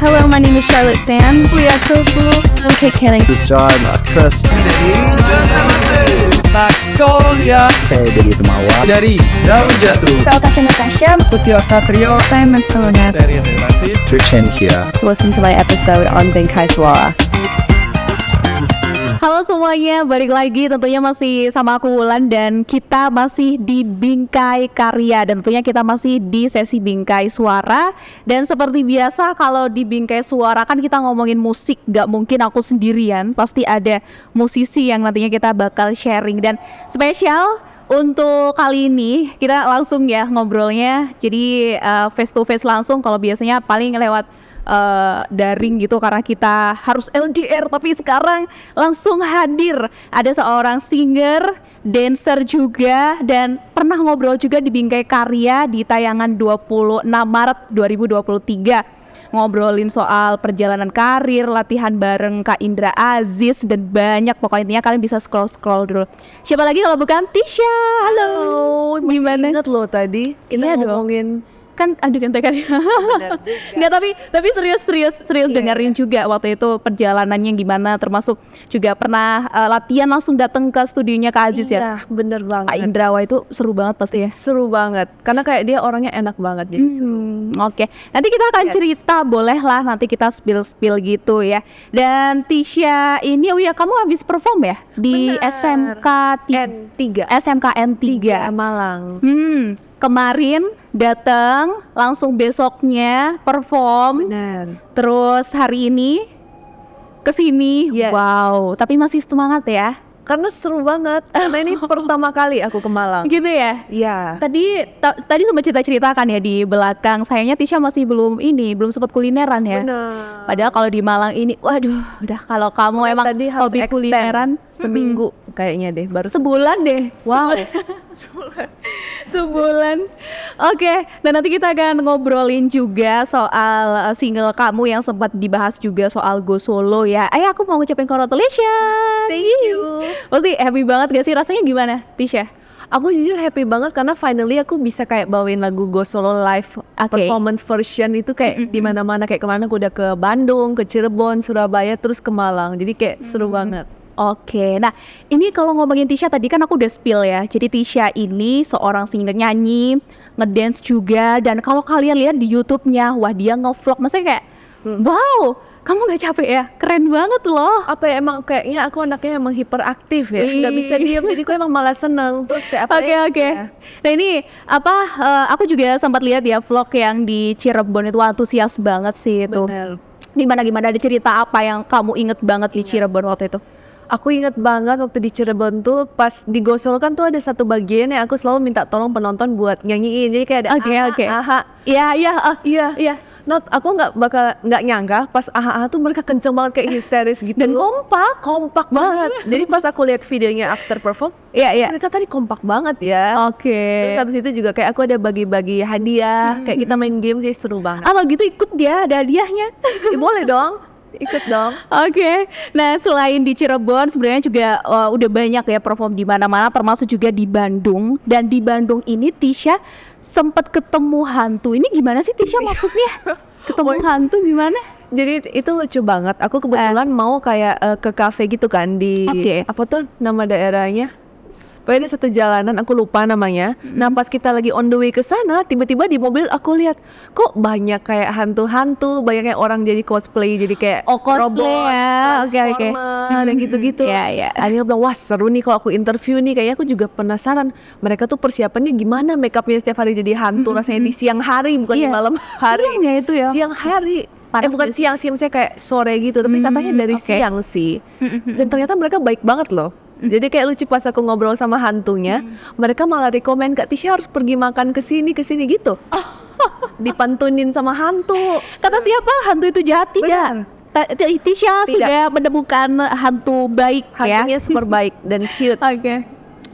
Hello, my name is Charlotte Sands. We are so cool. I'm Kate Canning. This is John, that's Chris. Magnolia Saya dari Temawa. dari Daun Jatuh Saya Tasha Natasha. Putih Ostatrio Saya Matsunet. dari Relasi Trishan here. To listen to my episode on Bengkai Suara. Halo semuanya, balik lagi tentunya masih sama aku Wulan dan kita masih di Bingkai Karya dan tentunya kita masih di sesi Bingkai Suara. Dan seperti biasa kalau di Bingkai Suara kan kita ngomongin musik gak mungkin aku sendirian pasti ada musisi yang nantinya kita bakal sharing. Dan spesial untuk kali ini kita langsung ya ngobrolnya jadi uh, face to face langsung kalau biasanya paling lewat uh, daring gitu karena kita harus LDR tapi sekarang langsung hadir ada seorang singer dancer juga dan pernah ngobrol juga di Bingkai Karya di tayangan 26 Maret 2023 ngobrolin soal perjalanan karir, latihan bareng Kak Indra Aziz dan banyak pokoknya intinya kalian bisa scroll scroll dulu. Siapa lagi kalau bukan Tisha? Halo. Gimana? Ingat lo tadi kita Iya dong. Kan ada contekan Benar juga. Nggak tapi tapi serius serius serius Iya, dengerin juga waktu itu perjalanannya gimana termasuk juga pernah eh, latihan langsung datang ke studionya Kak Aziz ya Iya, bener Kak banget. Indrawa itu seru banget pasti ya Seru banget. Karena kayak dia orangnya enak banget jadi. Hmm, Oke, nanti kita akan Yes. cerita, boleh lah nanti kita spill spill gitu ya. Dan Tisha ini, oh ya kamu habis perform ya di Benar. SMK ti- N3 SMKN 3 Malang. Hmm, kemarin datang, langsung besoknya perform, Benar. terus hari ini ke sini. Yes. Wow, tapi masih semangat ya, Karena seru banget. Karena ini pertama kali aku ke Malang. gitu ya. Iya. Tadi ta- tadi sempat cerita-ceritakan ya di belakang. Sayangnya Tisha masih belum ini, belum sempat kulineran ya. Benar. Padahal kalau di Malang ini, waduh, udah kalau kamu emang tadi hobi kulineran seminggu kayaknya deh baru sebulan deh. Wow. Sebulan. Oke, dan nanti kita akan ngobrolin juga soal uh, single kamu yang sempat dibahas juga soal Go Solo ya. Eh, aku mau ngucapin congratulations. Thank you. Pasti happy banget gak sih? Rasanya gimana, Tisha? Aku jujur happy banget karena finally aku bisa kayak bawain lagu Go Solo live Oke. performance version itu kayak Mm-mm. di mana-mana kayak ke mana aku udah ke Bandung, ke Cirebon, Surabaya, terus ke Malang. Jadi kayak seru banget. Oke, nah ini kalau ngomongin Tisha tadi kan aku udah spill ya. Jadi Tisha ini seorang singer nyanyi, ngedance juga, dan kalau kalian lihat di YouTube-nya, wah dia ngevlog, maksudnya kayak, Hmm. wow, kamu nggak capek ya? Keren banget loh. Apa ya emang kayaknya aku anaknya emang hiperaktif ya, nggak bisa Ih. diem. Jadi aku emang malah seneng. Terus kayak apa? Oke ya, oke. ya. Nah ini apa? eh, aku juga sempat lihat ya vlog yang di Cirebon itu antusias banget sih itu. Bener. Gimana gimana ada cerita apa yang kamu inget banget di Cirebon waktu itu? Aku inget banget waktu di Cirebon tuh pas di Gosol kan tuh ada satu bagian yang aku selalu minta tolong penonton buat nyanyiin. Jadi kayak ada Oke, aha, oke. aha. Iya iya ah, Iya. iya. Not, aku nggak bakal nggak nyangka pas aha, aha tuh mereka kenceng banget kayak histeris gitu. Dan kompak. kompak banget. Jadi pas aku lihat videonya after perform, Iya iya. mereka tadi kompak banget ya. Oke. Terus habis itu juga kayak aku ada bagi-bagi hadiah, kayak kita main game sih seru banget. Ah kalau gitu ikut dia ada hadiahnya. Ya, boleh dong, ikut dong. Oke, nah selain di Cirebon sebenarnya juga uh, udah banyak ya perform di mana-mana, termasuk juga di Bandung. Dan di Bandung ini Tisha sempat ketemu hantu. Ini gimana sih Tisha maksudnya? Ketemu hantu gimana? Jadi itu lucu banget. Aku kebetulan mau kayak eh, ke cafe gitu kan di Oke. apa tuh nama daerahnya? Pokoknya ada satu jalanan aku lupa namanya. Nah pas kita lagi on the way ke sana, tiba-tiba di mobil aku lihat kok banyak kayak hantu-hantu, banyak kayak orang jadi cosplay, jadi kayak Oh, cosplay robot, ya. Oke, oke. Transformer, dan gitu-gitu. Iya, iya. Akhirnya bilang wah seru nih kalau aku interview nih, kayaknya aku juga penasaran mereka tuh persiapannya gimana makeupnya setiap hari jadi hantu, rasanya di siang hari bukan di Iya. malam hari. Siang ya itu ya? Siang hari. Panas eh bukan siang sih, maksudnya kayak sore gitu, tapi katanya dari oke. siang sih. Dan ternyata mereka baik banget loh. Jadi kayak lucu pas aku ngobrol sama hantunya, mereka malah rekomen Kak Tisha harus pergi makan ke sini ke sini gitu. Dipantunin sama hantu. Kata siapa? Hantu itu jahat tidak? Tisha Tidak. sudah menemukan hantu baik ya. Hantunya super baik dan cute. Oke.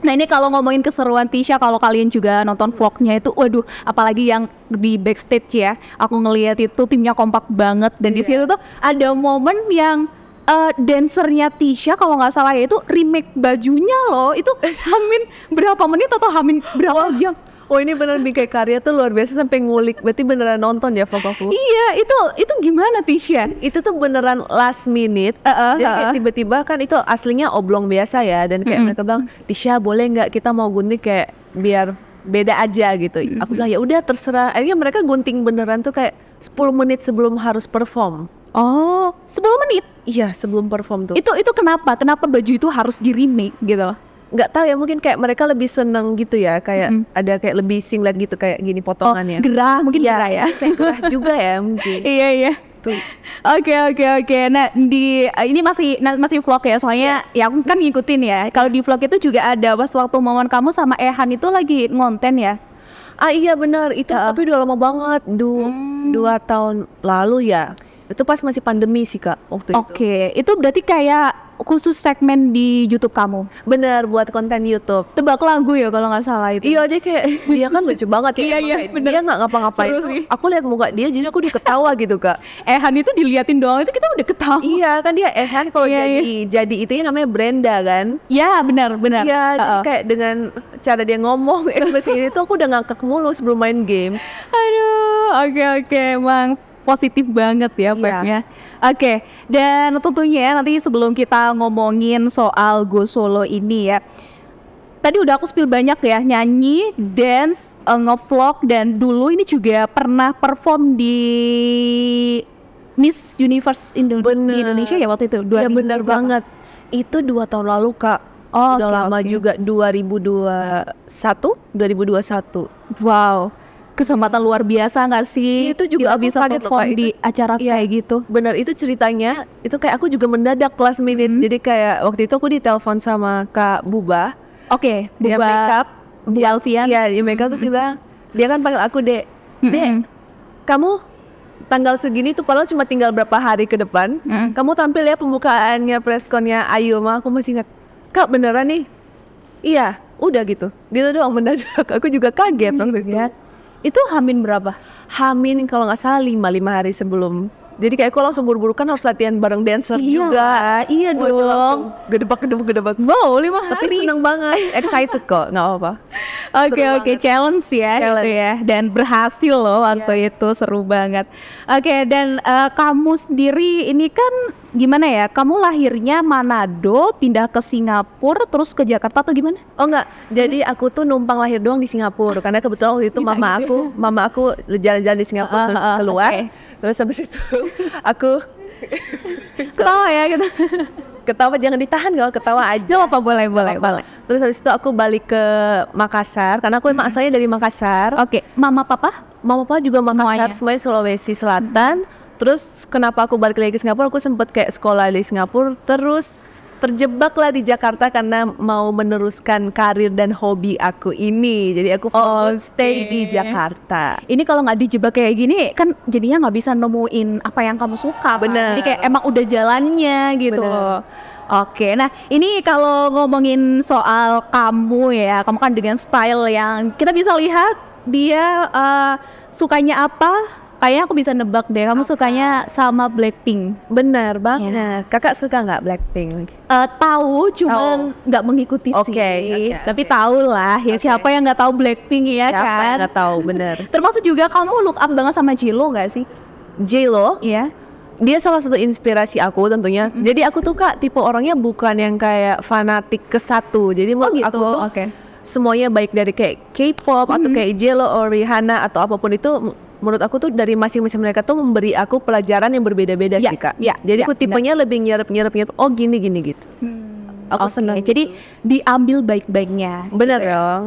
Nah ini kalau ngomongin keseruan Tisha, kalau kalian juga nonton vlognya itu, waduh, apalagi yang di backstage ya, aku ngeliat itu timnya kompak banget dan di Iya. situ tuh ada momen yang eh, dancernya Tisha kalau nggak salah ya itu remake bajunya loh, itu hamin berapa menit atau hamin berapa jam? Oh ini beneran Bingkai Karya tuh luar biasa sampai ngulik. Berarti beneran nonton ya aku. Iya, itu itu gimana Tisha? itu tuh beneran last minute. Heeh, Jadi kayak heeh. tiba-tiba kan itu aslinya oblong biasa ya dan kayak Mm-mm. mereka bilang, "Tisha, boleh nggak kita mau gunting kayak biar beda aja gitu." Aku bilang, "Ya udah terserah." Akhirnya mereka gunting beneran tuh kayak 10 menit sebelum harus perform. Oh, 10 menit. Iya, sebelum perform tuh. Itu itu kenapa? Kenapa baju itu harus di remake gitu loh? nggak tahu ya mungkin kayak mereka lebih seneng gitu ya, kayak Mm-mm. ada kayak lebih singlet gitu kayak gini Oh, potongannya. gerah mungkin Iya, gerah ya. gerah juga ya mungkin. iya iya. Oke oke oke. Nah di ini masih nah, masih vlog ya soalnya ya aku kan ngikutin ya. Kalau di vlog itu juga ada pas waktu momen kamu sama Ehan itu lagi ngonten ya. Ah iya benar itu Heeh. tapi udah lama banget du Hmm. dua tahun lalu ya itu pas masih pandemi sih kak waktu itu Oke, itu berarti kayak khusus segmen di YouTube kamu. bener buat konten YouTube Tebak lagu ya kalau nggak salah itu. iya aja kayak dia kan lucu banget ya Iya, iya, bener. dia nggak ngapa-ngapain aku lihat muka dia jadi aku diketawa gitu kak Ehan itu diliatin doang itu kita udah ketawa. iya kan dia Ehan kalau Iya, jadi jadi itu namanya Brenda kan Ya benar benar. Iya, jadi Heeh. kayak dengan cara dia ngomong ekspresi ini tuh aku udah ngakak mulu sebelum main game. Aduh, oke oke, emang positif banget ya Iya. vibe-nya. Oke, dan tentunya nanti sebelum kita ngomongin soal Go Solo ini ya. Tadi udah aku spill banyak ya, nyanyi, dance, eh, ngevlog dan dulu ini juga pernah perform di Miss Universe Indo- Bener. Indonesia ya waktu itu. Iya 2000 benar banget. Itu dua tahun lalu kak. Oh, udah oke, lama oke. juga 2021 2021 Wow, kesempatan luar biasa nggak sih? Itu juga Kita aku bisa kaget loh, Kak, itu- di acara Iya. kayak gitu. benar itu ceritanya itu kayak aku juga mendadak kelas minute Hmm. jadi kayak waktu itu aku ditelepon sama kak Buba Oke, dia Buba- makeup Bu Alfian. iya dia makeup terus dia bilang dia kan panggil aku dek Mm-mm. dek kamu tanggal segini tuh padahal cuma tinggal berapa hari ke depan Mm-mm. kamu tampil ya pembukaannya preskonnya Ayu mah aku masih ingat kak beneran nih iya udah gitu gitu doang mendadak aku juga kaget waktu itu Ya. Itu Hamin berapa? Hamin kalau nggak salah lima lima hari sebelum jadi kayak aku langsung buru-buru kan harus latihan bareng dancer juga iya Wah, itu langsung gedebak gedebak gedebak Wow, lima tapi hari. seneng banget excited kok nggak apa-apa Oke seru oke banget. challenge ya Challenge. itu ya dan berhasil loh waktu Yes. itu seru banget. Oke dan eh, kamu sendiri ini kan gimana ya? Kamu lahirnya Manado, pindah ke Singapura, terus ke Jakarta atau gimana? oh nggak jadi aku tuh numpang lahir doang di Singapura karena kebetulan waktu itu Bisa mama gitu aku mama aku jalan-jalan di Singapura Ah, terus ah, ah, keluar oke. terus habis itu aku Ketawa ya gitu. ketawa jangan ditahan kalau ketawa aja apa boleh boleh boleh. terus habis itu aku balik ke Makassar karena aku emang asalnya dari Makassar Oke, mama papa? Mama papa juga Makassar, Semuanya. semuanya Sulawesi Selatan. Terus kenapa aku balik lagi ke Singapura? Aku sempet kayak sekolah di Singapura, terus terjebak lah di Jakarta karena mau meneruskan karir dan hobi aku ini. Jadi aku fokus stay di Jakarta. Ini kalau nggak dijebak kayak gini kan jadinya nggak bisa nemuin apa yang kamu suka. Bener. Jadi kayak emang udah jalannya gitu. Bener. Oke, nah ini kalau ngomongin soal kamu ya, kamu kan dengan style yang kita bisa lihat dia eh, sukanya apa? Kayaknya aku bisa nebak deh, kamu sukanya sama Blackpink. Benar banget. Kakak suka nggak Blackpink? Eh, tahu, cuman nggak mengikuti Oke, sih. oke, Tapi oke. tahu lah, ya Oke. siapa yang nggak tahu Blackpink ya Siapa yang kan? nggak tahu? Bener. Termasuk juga kamu look up banget sama Jilo nggak sih? J-Lo, Iya. dia salah satu inspirasi aku tentunya. Jadi aku tuh kak tipe orangnya bukan yang kayak fanatik ke satu. Jadi Oh gitu. aku tuh Oke. semuanya baik dari kayak K-pop atau Mhm. kayak Jello or Rihanna atau apa pun itu menurut aku tuh dari masing-masing mereka tuh memberi aku pelajaran yang berbeda-beda Ya, sih kak. ya, Jadi ya, aku tipenya lebih nyerap nyerap nyerap. Oh gini gini gitu. Aku Oke, senang Jadi diambil baik-baiknya. Bener gitu ya. dong.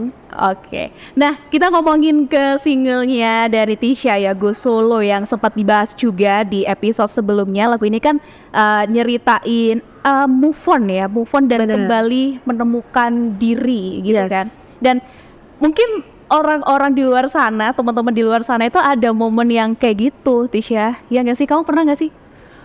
Oke. Nah, kita ngomongin ke singlenya dari Tisha ya, Go Solo yang sempat dibahas juga di episode sebelumnya. Lagu ini kan uh, nyeritain uh, move on ya, move on dan Bener. kembali menemukan diri gitu Yes. kan. Dan mungkin orang-orang di luar sana, teman-teman di luar sana itu ada momen yang kayak gitu, Tisha. Ya nggak sih? Kamu pernah nggak sih?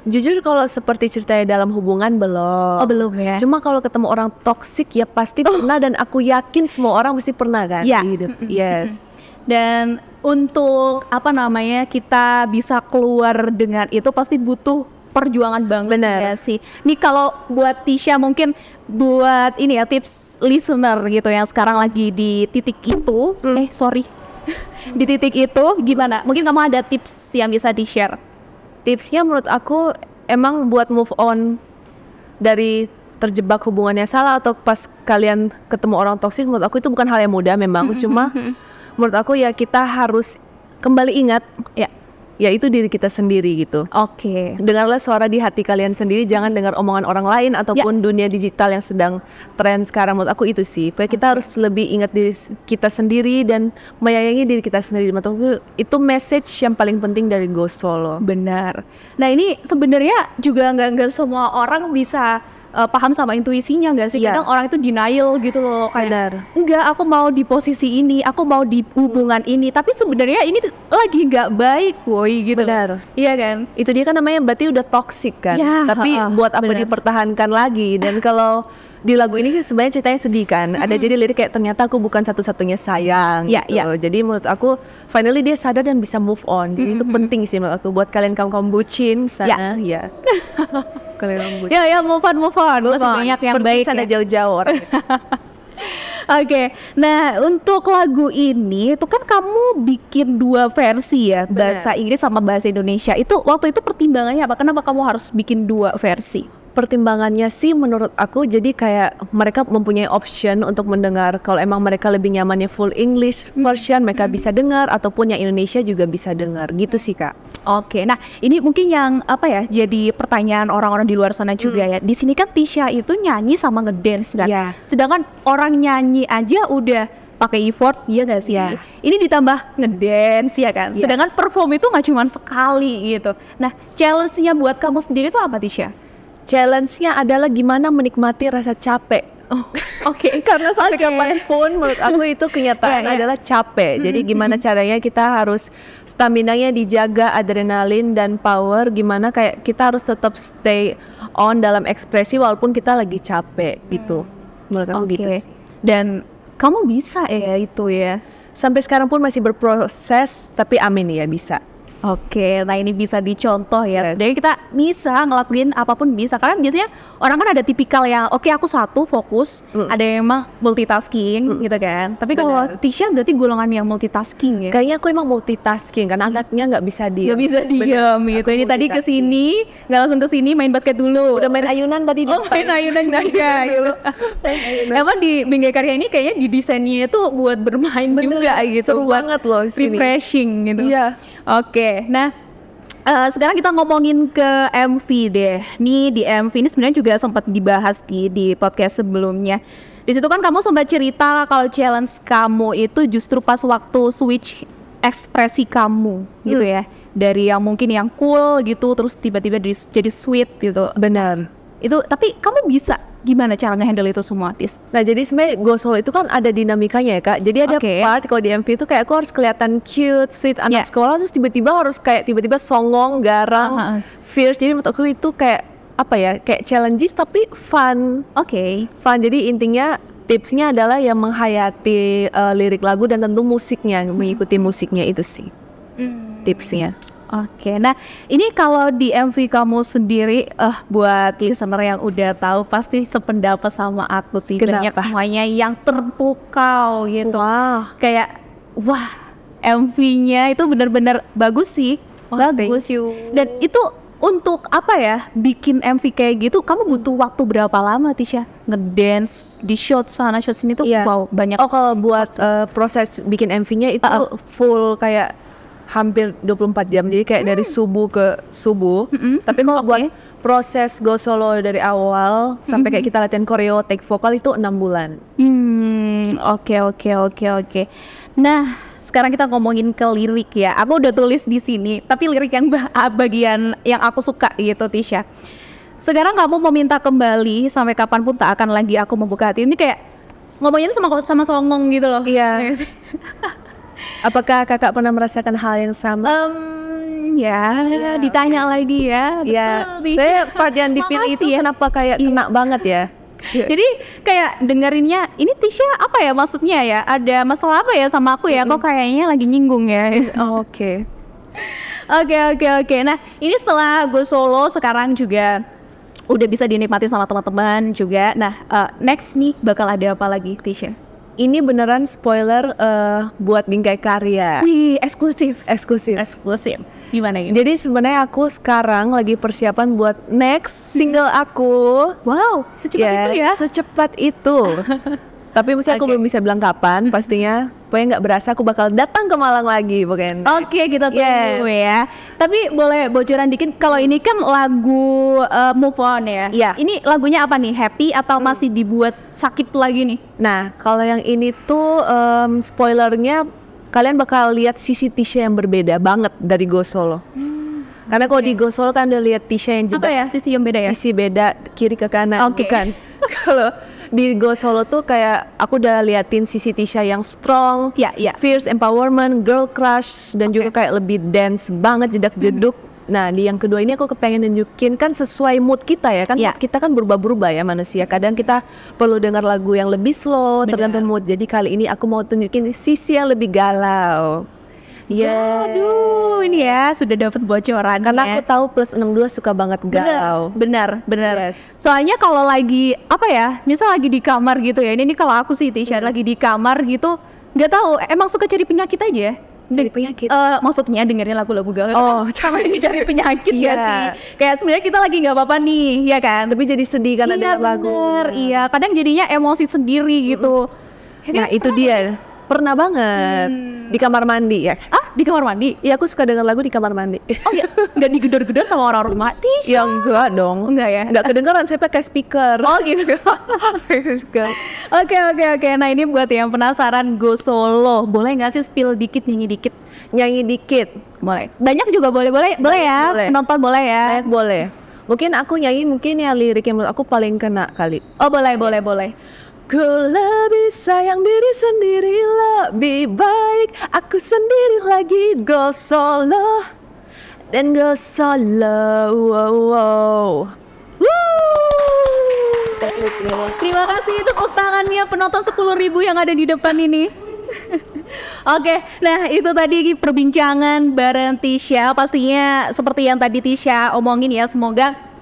Jujur kalau seperti ceritanya dalam hubungan belum. Oh, belum ya. Cuma kalau ketemu orang toksik ya pasti pernah dan aku yakin semua orang pasti pernah kan Ya. di hidup. Yes. Dan untuk apa namanya kita bisa keluar dengan itu pasti butuh perjuangan banget Bener. ya sih. Nih kalau buat Tisha mungkin buat ini ya tips listener gitu yang sekarang lagi di titik itu, eh sorry, di titik itu gimana? Mungkin kamu ada tips yang bisa di share? Tipsnya menurut aku emang buat move on dari terjebak hubungannya salah atau pas kalian ketemu orang toksik menurut aku itu bukan hal yang mudah memang cuma menurut aku ya kita harus kembali ingat Ya. Ya itu diri kita sendiri gitu. Oke. Dengarlah suara di hati kalian sendiri, jangan dengar omongan orang lain ataupun dunia digital yang sedang tren sekarang. Menurut aku itu sih, Pokoknya kita harus lebih ingat diri kita sendiri dan menyayangi diri kita sendiri. Menurut aku itu message yang paling penting dari Go Solo. Benar. Nah ini sebenarnya juga nggak nggak semua orang bisa uh, paham sama intuisinya nggak sih? Iya. Kadang orang itu denial gitu loh. Kayak, Benar. enggak aku mau di posisi ini, aku mau di hubungan ini. Tapi sebenarnya ini lagi nggak baik, boy gitu. Benar. Iya kan? Itu dia kan namanya berarti udah toxic kan. Ya, Tapi ha-ha, buat apa benar. dipertahankan lagi? Dan kalau di lagu ini sih sebenarnya ceritanya sedih kan. Ada jadi lirik kayak ternyata aku bukan satu-satunya sayang Ya, gitu. ya. Jadi menurut aku finally dia sadar dan bisa move on. Jadi itu penting sih menurut aku buat kalian kaum kaum bucin sana ya. kalian kaum bucin. Ya ya move on move on. Masih banyak yang baik. sana ya. jauh-jauh orang. Oke, nah untuk lagu ini itu kan kamu bikin dua versi ya, bahasa Inggris sama bahasa Indonesia. Itu waktu itu pertimbangannya apa? Kenapa kamu harus bikin dua versi? Pertimbangannya sih menurut aku jadi kayak mereka mempunyai option untuk mendengar kalau emang mereka lebih nyamannya full English version mereka bisa dengar ataupun yang Indonesia juga bisa dengar gitu sih kak. Oke, nah ini mungkin yang apa ya? Jadi pertanyaan orang-orang di luar sana juga ya. Di sini kan Tisha itu nyanyi sama ngedance kan. Iya. Sedangkan orang nyanyi aja udah pakai effort, iya gak sih? Iya. Ini ditambah ngedance ya kan. Yes. Sedangkan perform itu nggak cuma sekali gitu. Nah, challenge-nya buat kamu sendiri itu apa Tisha? Challenge-nya adalah gimana menikmati rasa capek. Oh, oke. Karena sampai kapan pun menurut aku itu kenyataan Iya, iya. adalah capek. Jadi gimana caranya kita harus stamina-nya dijaga, adrenalin dan power. Gimana kayak kita harus tetap stay on dalam ekspresi walaupun kita lagi capek gitu. Menurut aku Oke. gitu sih. Dan kamu bisa ya itu ya. Sampai sekarang pun masih berproses, tapi amin ya bisa. Oke, nah ini bisa dicontoh ya. Yes. Jadi kita bisa ngelakuin apa pun bisa. Karena biasanya orang kan ada tipikal yang oke aku satu fokus, Mm. ada yang emang multitasking gitu kan. Tapi kalau. Tisha berarti golongan yang multitasking ya. Kayaknya aku emang multitasking kan anaknya nggak bisa diam. Gak bisa diam gitu. Ini tadi ke sini, nggak langsung ke sini main basket dulu. Udah main ayunan tadi di Oh main ayunan juga gitu. Emang di Bingkai Karya ini kayaknya di desainnya itu buat bermain juga gitu. Seru buat banget loh sini. refreshing gitu. Iya. Oke, nah eh, sekarang kita ngomongin ke MV deh. Nih di MV ini sebenarnya juga sempat dibahas di di podcast sebelumnya. Di situ kan kamu sempat cerita kalau challenge kamu itu justru pas waktu switch ekspresi kamu gitu ya. Dari yang mungkin yang cool gitu terus tiba-tiba jadi, jadi sweet gitu. Benar. Itu tapi kamu bisa gimana cara ngehandle itu semua, Tis? Nah jadi sebenarnya Go Solo itu kan ada dinamikanya ya kak Jadi ada Oke. part kalau di MV itu kayak aku harus kelihatan cute, sweet, anak Ya. sekolah Terus tiba-tiba harus kayak tiba-tiba songong, garang, Ah, ah. fierce Jadi menurut aku itu kayak apa ya, kayak challenging tapi fun Oke. Fun, jadi intinya tipsnya adalah yang menghayati eh, lirik lagu dan tentu musiknya Mengikuti musiknya itu sih tipsnya Oke, nah ini kalau di MV kamu sendiri, eh buat listener yang udah tahu pasti sependapat sama aku sih. Banyak Kenapa? semuanya yang terpukau gitu. Wah, Kayak wah MV-nya itu bener-bener bagus sih, Wah, bagus. thank you. Dan itu untuk apa ya bikin MV kayak gitu? Kamu butuh waktu berapa lama Tisha? Ngedance di shot sana shot sini tuh, Iya. wow banyak. Oh kalau buat eh, proses bikin MV-nya itu Uh-uh. full kayak hampir 24 jam jadi kayak dari subuh ke subuh. Mm-mm. Tapi kalau Oke. buat proses go solo dari awal sampai kayak kita latihan koreo, take vokal itu enam bulan. Hmm, oke oke oke oke. Nah, sekarang kita ngomongin ke lirik ya. Aku udah tulis di sini, tapi lirik yang ba- bagian yang aku suka gitu, Tisha. Sekarang kamu meminta kembali sampai kapan pun tak akan lagi aku membuka hati. Ini kayak ngomonginnya sama sama songong gitu loh. Iya. Iya. Apakah kakak pernah merasakan hal yang sama? Em, ya, ditanya lagi ya. Ya, Betul, Tisha. saya part yang dipilih itu ya. kenapa kayak Iya. kena banget ya? Jadi kayak dengerinnya ini Tisha apa ya maksudnya ya? Ada masalah apa ya sama aku ya? Kok kayaknya lagi nyinggung ya? Oh, Oke. Oke oke oke. Nah ini setelah gue solo sekarang juga udah bisa dinikmati sama teman-teman juga. Nah eh, next nih bakal ada apa lagi Tisha? Ini beneran spoiler eh, buat Bingkai Karya. Wih eksklusif. Eksklusif. Eksklusif. Gimana ini? Jadi sebenarnya aku sekarang lagi persiapan buat next single aku. Wow secepat Yes, itu ya? Secepat itu. Tapi mesti aku Oke. belum bisa bilang kapan pastinya. Pokoknya nggak berasa aku bakal datang ke Malang lagi pokoknya. Oke kita tunggu Yes. ya. Tapi boleh bocoran dikit kalau ini kan lagu eh, Move On ya. Iya. Hmm. Ini lagunya apa nih? Happy atau masih dibuat sakit lagi nih? Nah, kalau yang ini tuh em, spoilernya kalian bakal lihat sisi Tisha yang berbeda banget dari Go Solo. Karena kalau di Go Solo kan udah lihat Tisha yang Apa jebak ya sisi yang beda ya? sisi beda kiri ke kanan Oke. bukan. Kalau di Go Solo tuh kayak aku udah liatin sisi Tisha yang strong, Ya ya. fierce empowerment, girl crush dan juga kayak lebih dance banget jedak-jeduk. Nah, di yang kedua ini aku kepengen nunjukin kan sesuai mood kita ya kan Ya. kita kan berubah-berubah ya manusia. Kadang kita perlu dengar lagu yang lebih slow Benar. tergantung mood. Jadi kali ini aku mau tunjukin sisi yang lebih galau. Ya, Aduh, ini ya sudah dapat bocoran karena ya. aku tahu plus 62 suka banget galau. Benar, benar. Yes. Soalnya kalau lagi apa ya, misal lagi di kamar gitu ya. Ini, ini kalau aku sih Tisha Hmm. lagi di kamar gitu, nggak tahu. Emang suka cari penyakit aja ya. Cari penyakit. Eh, maksudnya dengerin lagu-lagu galau. Oh, sama ini cari penyakit ya Iya. sih. Kayak sebenarnya kita lagi nggak apa-apa nih, ya kan? Tapi jadi sedih karena Iya, dengar lagu. bener. Iya, kadang jadinya emosi sendiri gitu. Ya Nah, kan? itu dia. Pernah banget Hmm. di kamar mandi ya. Ah, di kamar mandi. Iya, aku suka dengar lagu di kamar mandi. Oh ya, nggak digedor-gedor sama orang rumah. Tisha. ya enggak dong. Enggak ya? Enggak kedengeran saya pakai speaker. Oh gitu. Oke oke oke. Nah ini buat yang penasaran go solo, boleh nggak sih spill dikit nyanyi dikit? Nyanyi dikit. Boleh. Banyak juga boleh boleh boleh ya. boleh. Penonton boleh ya. Kayak boleh. Mungkin aku nyanyi mungkin ya lirik yang menurut aku paling kena kali. Oh boleh boleh boleh. Ku lebih sayang diri sendiri lebih baik aku sendiri lagi go solo dan go solo. Wow, wow. Terima kasih tepuk tangannya penonton 10.000 ribu yang ada di depan ini. Oke, nah itu tadi perbincangan bareng Tisha. Pastinya seperti yang tadi Tisha omongin ya, semoga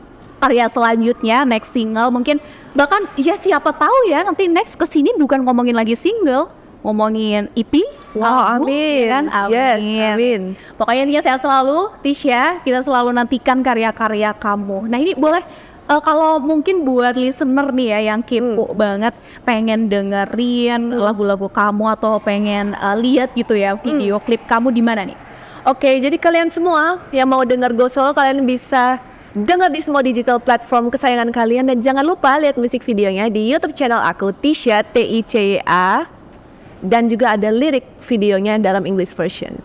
karya selanjutnya next single mungkin bahkan ya siapa tahu ya nanti next ke sini bukan ngomongin lagi single, ngomongin EP. Wow, album, amin. ya kan? Yes, amin. Pokoknya intinya sehat selalu, Tisha. Kita selalu nantikan karya-karya kamu. Nah ini boleh eh, kalau mungkin buat listener nih ya yang kepo banget, pengen dengerin lagu-lagu kamu atau pengen eh, lihat gitu ya video klip kamu di mana nih? Oke, jadi kalian semua yang mau dengar Go Solo kalian bisa dengar di semua digital platform kesayangan kalian dan jangan lupa lihat musik videonya di YouTube channel aku Tisha T I C A dan juga ada lirik videonya dalam English version.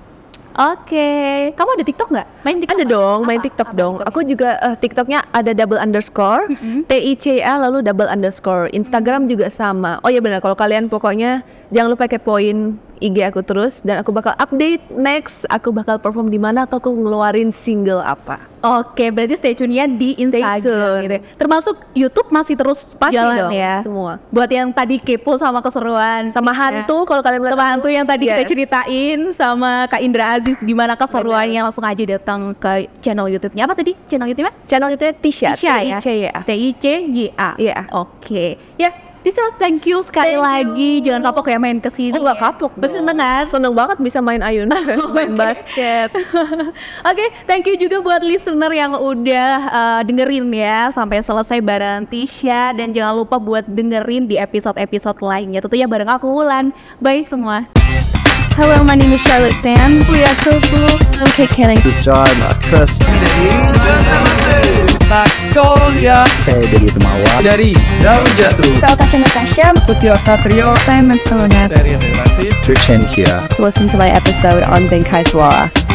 Oke, kamu ada TikTok nggak? Main TikTok? Ada nggak? dong, main Apa- TikTok apa dong. TikToknya? Aku juga eh, TikToknya ada double underscore, T I C A lalu double underscore. Instagram juga sama. Oh ya benar, kalau kalian pokoknya jangan lupa kepoin IG aku terus dan aku bakal update next aku bakal perform di mana atau aku ngeluarin single apa. Oke, berarti stay tune-nya di Stay Instagram tune. gitu. ya. Termasuk YouTube masih terus Pasti jalan dong, ya. semua. Buat yang tadi kepo sama keseruan Sama Tisha. hantu kalau kalian sama hantu yang tadi kita Yes. ceritain sama Kak Indra Aziz gimana keseruannya langsung aja datang ke channel YouTube-nya apa tadi channel YouTube-nya Channel itu Tisha, Tisha ya. T I C Y A Iya. oke ya Tisha thank you sekali Thank you. lagi jangan kapok ya main ke sini Oh nggak ya. kapok dong. benar Seneng banget bisa main ayunan, main basket. Oke, thank you juga buat listener yang udah uh, dengerin ya sampai selesai bareng Tisha dan jangan lupa buat dengerin di episode-episode lainnya. Tentunya bareng aku Wulan. Bye semua. Hello, my name is Charlotte Sam. We are so cool. I'm Kate Canning. Terus John, Mas Chris, Magnolia saya dari Temawa. dari Daun Jatuh Tasha Natasha. Putih Ostatrio Saya Matsona. dari Relasi Trisha here. to listen to my episode on Benkai Suara.